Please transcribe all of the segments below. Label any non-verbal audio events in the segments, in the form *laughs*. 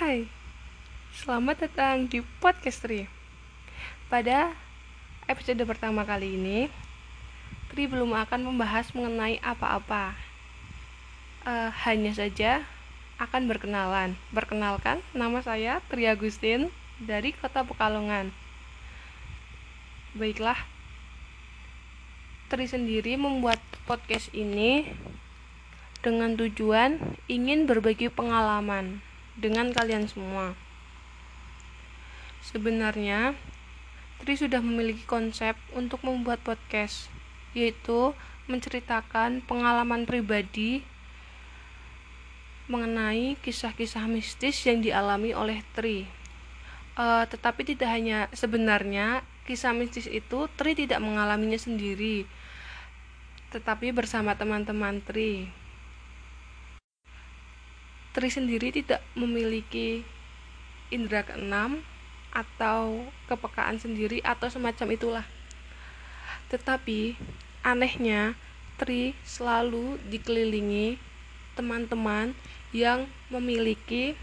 Hai, selamat datang di podcast Tri. Pada episode pertama kali ini, Tri belum akan membahas mengenai apa-apa. Uh, hanya saja akan berkenalan. Perkenalkan, nama saya Tri Agustin dari Kota Pekalongan. Baiklah, Tri sendiri membuat podcast ini dengan tujuan ingin berbagi pengalaman dengan kalian semua. Sebenarnya, Tri sudah memiliki konsep untuk membuat podcast, yaitu menceritakan pengalaman pribadi mengenai kisah-kisah mistis yang dialami oleh Tri. Uh, tetapi tidak hanya sebenarnya kisah mistis itu Tri tidak mengalaminya sendiri, tetapi bersama teman-teman Tri. Tri sendiri tidak memiliki indera keenam atau kepekaan sendiri atau semacam itulah. Tetapi anehnya Tri selalu dikelilingi teman-teman yang memiliki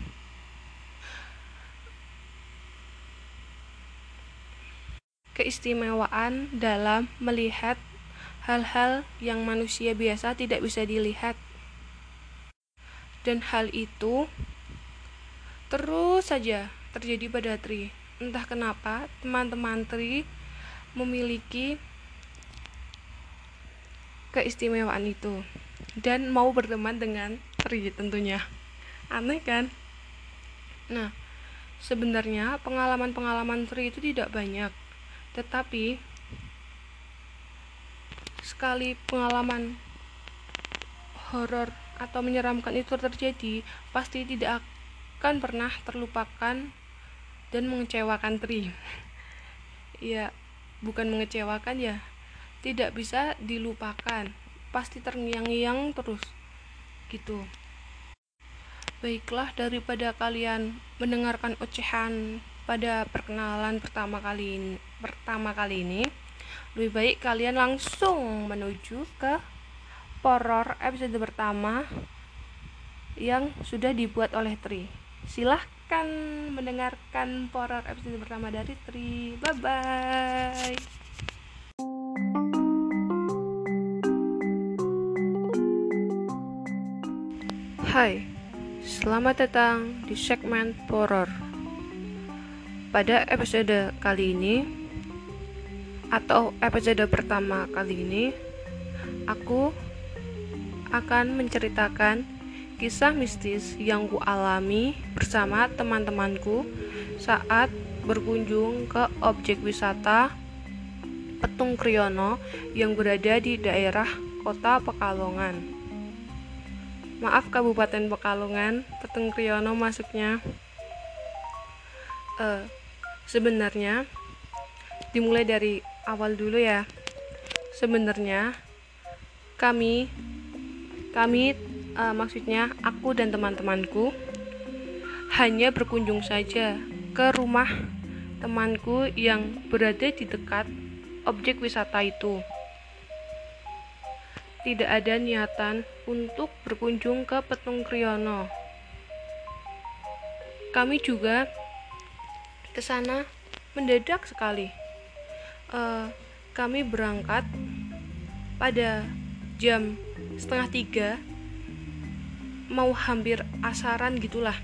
keistimewaan dalam melihat hal-hal yang manusia biasa tidak bisa dilihat dan hal itu terus saja terjadi pada Tri. Entah kenapa teman-teman Tri memiliki keistimewaan itu dan mau berteman dengan Tri tentunya. Aneh kan? Nah, sebenarnya pengalaman-pengalaman Tri itu tidak banyak. Tetapi sekali pengalaman horor atau menyeramkan itu terjadi, pasti tidak akan pernah terlupakan dan mengecewakan Tri. *laughs* ya, bukan mengecewakan ya, tidak bisa dilupakan, pasti terngiang-ngiang terus. Gitu. Baiklah daripada kalian mendengarkan ocehan pada perkenalan pertama kali ini, pertama kali ini, lebih baik kalian langsung menuju ke horor episode pertama yang sudah dibuat oleh Tri. Silahkan mendengarkan horor episode pertama dari Tri. Bye bye. Hai, selamat datang di segmen horor. Pada episode kali ini atau episode pertama kali ini, aku akan menceritakan kisah mistis yang ku alami bersama teman-temanku saat berkunjung ke objek wisata Petung Kriyono yang berada di daerah kota Pekalongan. Maaf Kabupaten Pekalongan, Petung Kriyono masuknya. Uh, sebenarnya dimulai dari awal dulu ya. Sebenarnya kami kami, uh, maksudnya aku dan teman-temanku, hanya berkunjung saja ke rumah temanku yang berada di dekat objek wisata itu. Tidak ada niatan untuk berkunjung ke Petung Kriyono. Kami juga ke sana mendadak sekali. Uh, kami berangkat pada jam setengah tiga mau hampir asaran gitulah.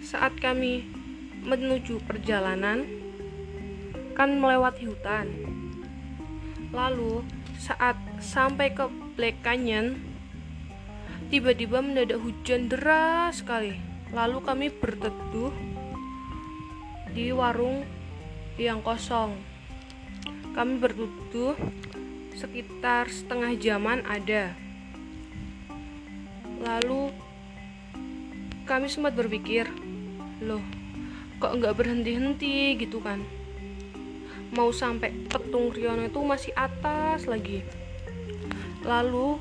Saat kami menuju perjalanan kan melewati hutan. Lalu saat sampai ke Black Canyon tiba-tiba mendadak hujan deras sekali. Lalu kami berteduh di warung yang kosong. Kami berteduh sekitar setengah jaman ada. Lalu kami sempat berpikir, loh kok nggak berhenti-henti gitu kan? Mau sampai petung Riono itu masih atas lagi. Lalu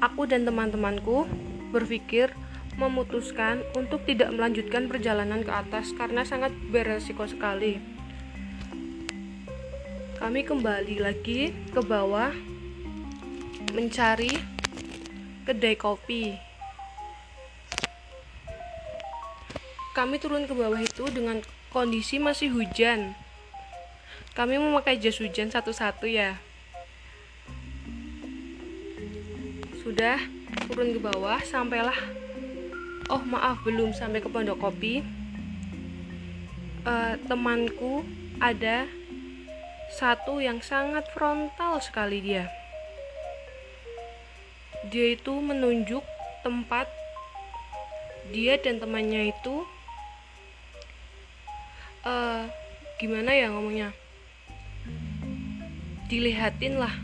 aku dan teman-temanku berpikir memutuskan untuk tidak melanjutkan perjalanan ke atas karena sangat beresiko sekali kami kembali lagi ke bawah mencari kedai kopi. kami turun ke bawah itu dengan kondisi masih hujan. Kami memakai jas hujan satu-satu ya. Sudah turun ke bawah sampailah. Oh maaf belum sampai ke pondok kopi. Uh, temanku ada satu yang sangat frontal sekali dia. Dia itu menunjuk tempat dia dan temannya itu uh, gimana ya ngomongnya? Dilihatin lah.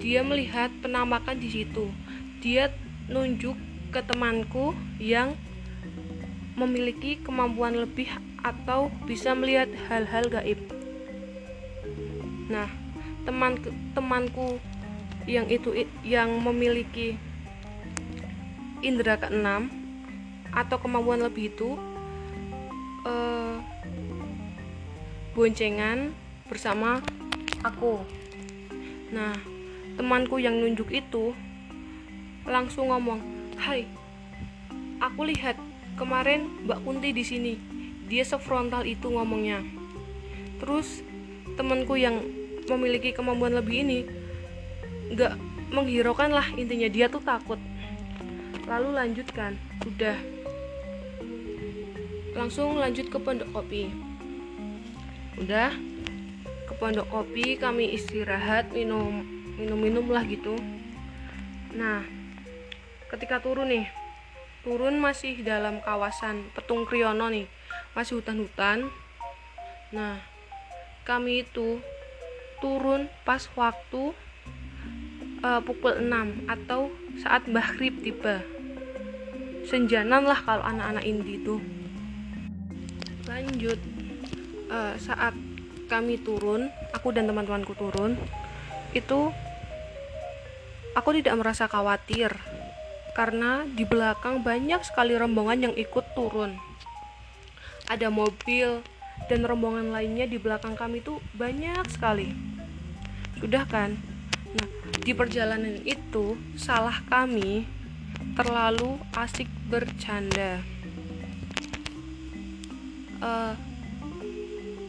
Dia melihat penampakan di situ. Dia nunjuk ke temanku yang memiliki kemampuan lebih atau bisa melihat hal-hal gaib Nah, teman temanku yang itu yang memiliki indera keenam atau kemampuan lebih itu eh, boncengan bersama aku. Nah, temanku yang nunjuk itu langsung ngomong, "Hai, aku lihat kemarin Mbak Kunti di sini. Dia sefrontal itu ngomongnya." Terus temanku yang memiliki kemampuan lebih ini nggak menghiraukan lah intinya dia tuh takut. Lalu lanjutkan udah. Langsung lanjut ke pondok kopi. Udah ke pondok kopi kami istirahat minum minum minum lah gitu. Nah ketika turun nih turun masih dalam kawasan Petung Kriyono nih masih hutan-hutan. Nah kami itu turun pas waktu uh, pukul 6 atau saat maghrib tiba. Senjanan lah kalau anak-anak indi itu. Lanjut uh, saat kami turun aku dan teman-temanku turun itu aku tidak merasa khawatir karena di belakang banyak sekali rombongan yang ikut turun. Ada mobil dan rombongan lainnya di belakang kami itu banyak sekali. Sudah kan? Nah, di perjalanan itu salah kami terlalu asik bercanda. Uh,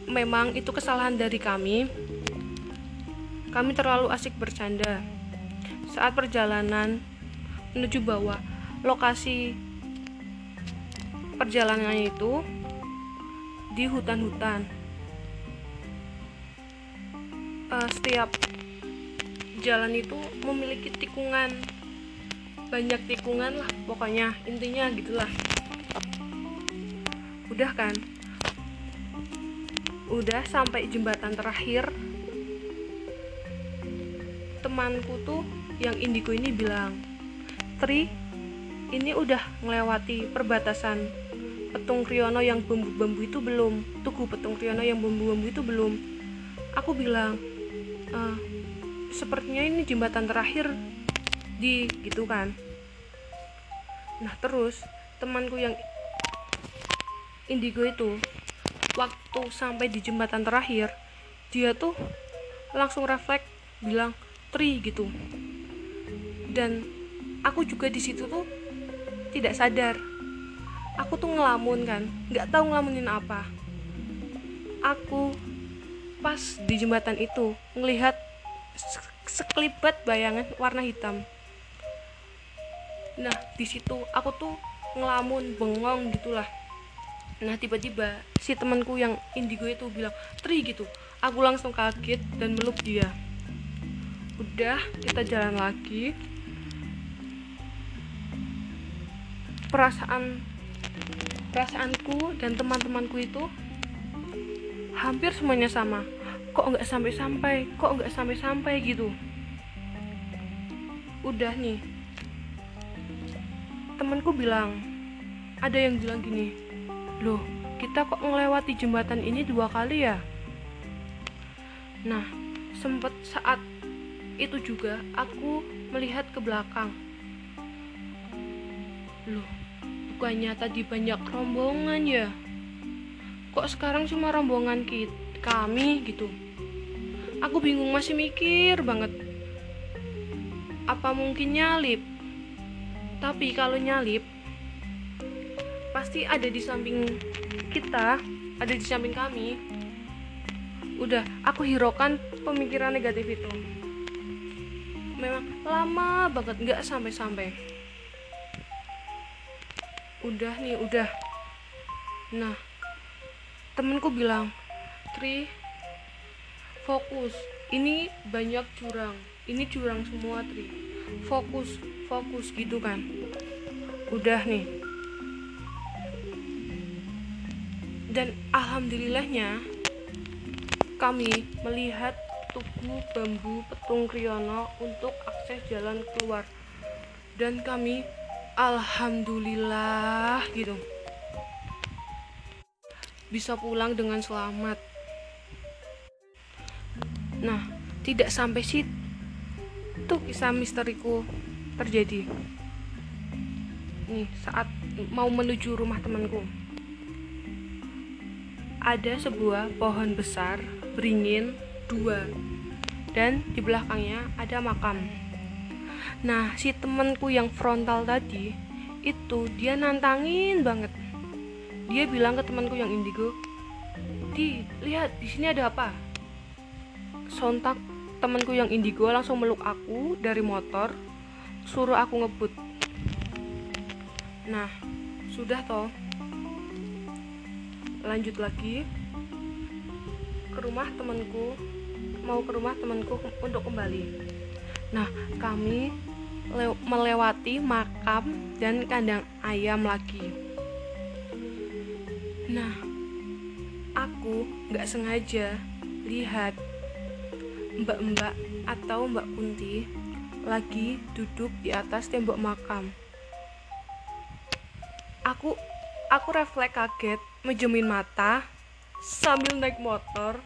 memang itu kesalahan dari kami. Kami terlalu asik bercanda. Saat perjalanan menuju bawah lokasi perjalanannya itu di hutan-hutan. Uh, setiap jalan itu memiliki tikungan, banyak tikungan lah pokoknya intinya gitulah. Udah kan? Udah sampai jembatan terakhir. Temanku tuh yang indigo ini bilang, Tri, ini udah melewati perbatasan petung Kriyono yang bambu-bambu itu belum. Tugu petung Kriyono yang bambu-bambu itu belum. Aku bilang e, sepertinya ini jembatan terakhir di gitu kan. Nah terus temanku yang indigo itu waktu sampai di jembatan terakhir dia tuh langsung refleks bilang tri gitu. Dan aku juga di situ tuh tidak sadar aku tuh ngelamun kan nggak tahu ngelamunin apa. Aku pas di jembatan itu ngelihat sekelibat bayangan warna hitam. Nah di situ aku tuh ngelamun bengong gitulah. Nah tiba-tiba si temanku yang indigo itu bilang tri gitu. Aku langsung kaget dan meluk dia. Udah kita jalan lagi. Perasaan perasaanku dan teman-temanku itu hampir semuanya sama. Kok nggak sampai-sampai? Kok nggak sampai-sampai gitu? Udah nih. Temanku bilang ada yang bilang gini loh kita kok melewati jembatan ini dua kali ya? Nah sempet saat itu juga aku melihat ke belakang. Loh bukannya tadi banyak rombongan ya. Kok sekarang cuma rombongan kita, kami gitu? Aku bingung masih mikir banget. Apa mungkin nyalip? Tapi kalau nyalip pasti ada di samping kita ada di samping kami. Udah aku hiraukan pemikiran negatif itu. Memang lama banget nggak sampai-sampai udah nih udah. Nah temenku bilang Tri fokus. Ini banyak jurang ini jurang semua Tri. Fokus fokus gitu kan. Udah nih. Dan alhamdulillahnya kami melihat tugu bambu petung Kriyono untuk akses jalan keluar. Dan kami alhamdulillah gitu. Bisa pulang dengan selamat. Nah tidak sampai situ kisah misteriku terjadi. Nih saat mau menuju rumah temanku. Ada sebuah pohon besar beringin dua. Dan di belakangnya ada makam nah si temenku yang frontal tadi itu dia nantangin banget. Dia bilang ke temanku yang indigo di lihat di sini ada apa? Sontak temanku yang indigo langsung meluk aku dari motor suruh aku ngebut. Nah sudah toh. Lanjut lagi ke rumah temanku mau ke rumah temanku untuk kembali. Nah kami melewati makam dan kandang ayam lagi. Nah aku nggak sengaja lihat mbak-mbak atau mbak Kunti lagi duduk di atas tembok makam. Aku aku refleks kaget menjemin mata sambil naik motor.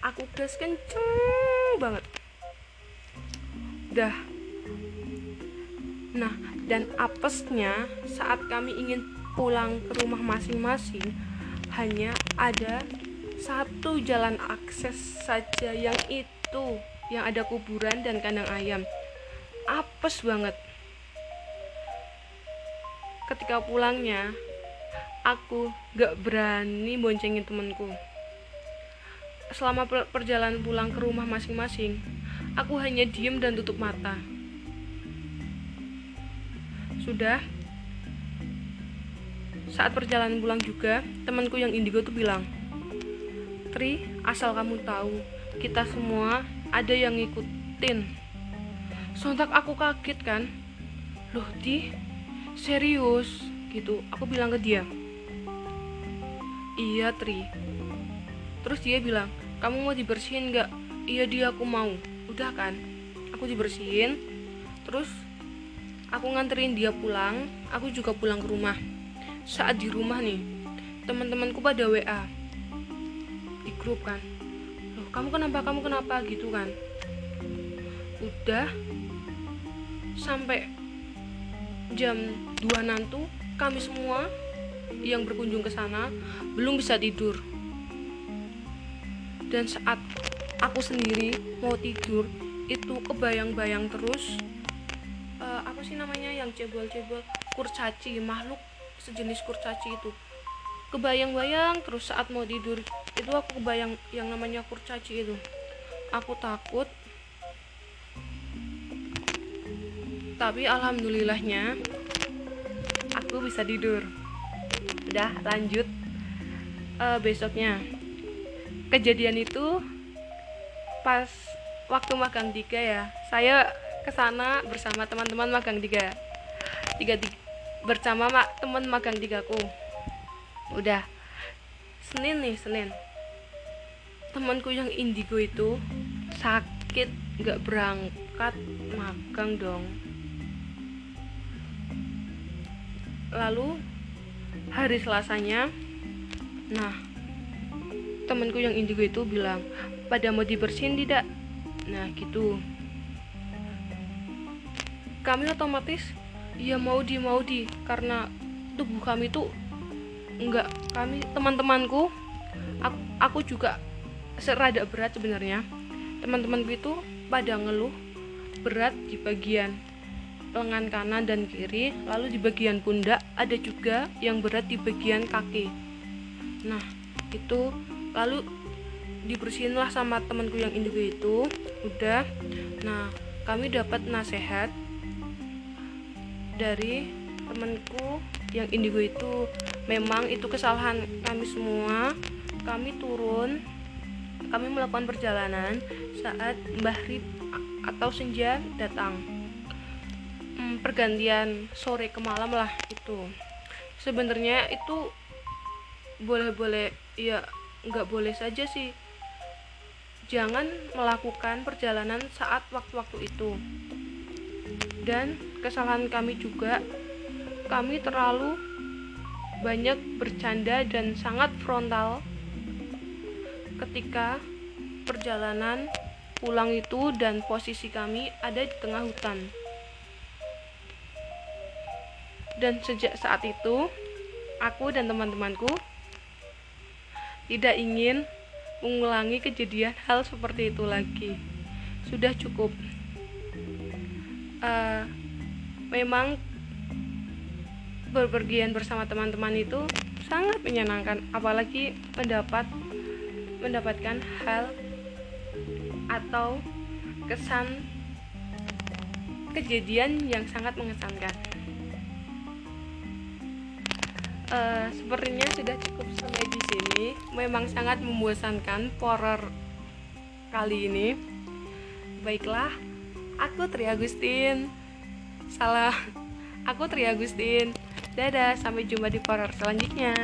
Aku gas kenceng banget. Dah nah dan apesnya saat kami ingin pulang ke rumah masing-masing hanya ada satu jalan akses saja yang itu yang ada kuburan dan kandang ayam. Apes banget. Ketika pulangnya aku gak berani boncengin temanku. Selama perjalanan pulang ke rumah masing-masing aku hanya diem dan tutup mata sudah. Saat perjalanan pulang juga temanku yang indigo tuh bilang Tri asal kamu tahu kita semua ada yang ngikutin. Sontak aku kaget kan? Loh di serius? Gitu. Aku bilang ke dia iya Tri. Terus dia bilang kamu mau dibersihin nggak? Iya dia aku mau. Udah kan? Aku dibersihin. Terus aku nganterin dia pulang aku juga pulang ke rumah. Saat di rumah nih teman-temanku pada WA di grup kan. Loh kamu kenapa kamu kenapa? Gitu kan. Udah sampai jam 2 nanti kami semua yang berkunjung ke sana belum bisa tidur. Dan saat aku sendiri mau tidur, itu kebayang-bayang terus sih namanya yang cebol-cebol kurcaci, makhluk sejenis kurcaci itu. Kebayang-bayang terus saat mau tidur, itu aku kebayang yang namanya kurcaci itu. Aku takut. Tapi alhamdulillahnya aku bisa tidur. Udah lanjut. Uh, besoknya. Kejadian itu pas waktu magang tiga ya. Saya ke sana bersama teman-teman magang tiga. Tiga, tiga bersama mak teman magang tigaku. Udah. Senin nih Senin. Temanku yang indigo itu sakit nggak berangkat magang dong. Lalu hari Selasanya nah temanku yang indigo itu bilang pada mau dibersihin tidak? Nah gitu kami otomatis ya mau di mau di. Karena tubuh kami tuh enggak kami teman-temanku aku, aku juga serada berat sebenarnya. Teman-temanku itu pada ngeluh berat di bagian lengan kanan dan kiri lalu di bagian pundak ada juga yang berat di bagian kaki. Nah itu lalu dibersihin lah sama temanku yang indigo itu udah. Nah kami dapat nasihat dari temanku yang indigo itu. Memang itu kesalahan kami semua. Kami turun kami melakukan perjalanan saat Mbah Rib atau senja datang. Hmm, pergantian sore ke malam lah itu. Sebenarnya itu boleh-boleh ya nggak boleh saja sih. Jangan melakukan perjalanan saat waktu-waktu itu. Dan kesalahan kami juga kami terlalu banyak bercanda dan sangat frontal ketika perjalanan pulang itu dan posisi kami ada di tengah hutan. Dan sejak saat itu, aku dan teman-temanku tidak ingin mengulangi kejadian hal seperti itu lagi. Sudah cukup. Uh, memang berpergian bersama teman-teman itu sangat menyenangkan, apalagi mendapat mendapatkan hal atau kesan kejadian yang sangat mengesankan. Uh, sepertinya sudah cukup sampai di sini. Memang sangat membosankan horror kali ini. Baiklah, aku Tri Agustin. Salah, aku Tri Agustin. Dadah, sampai jumpa di horror selanjutnya.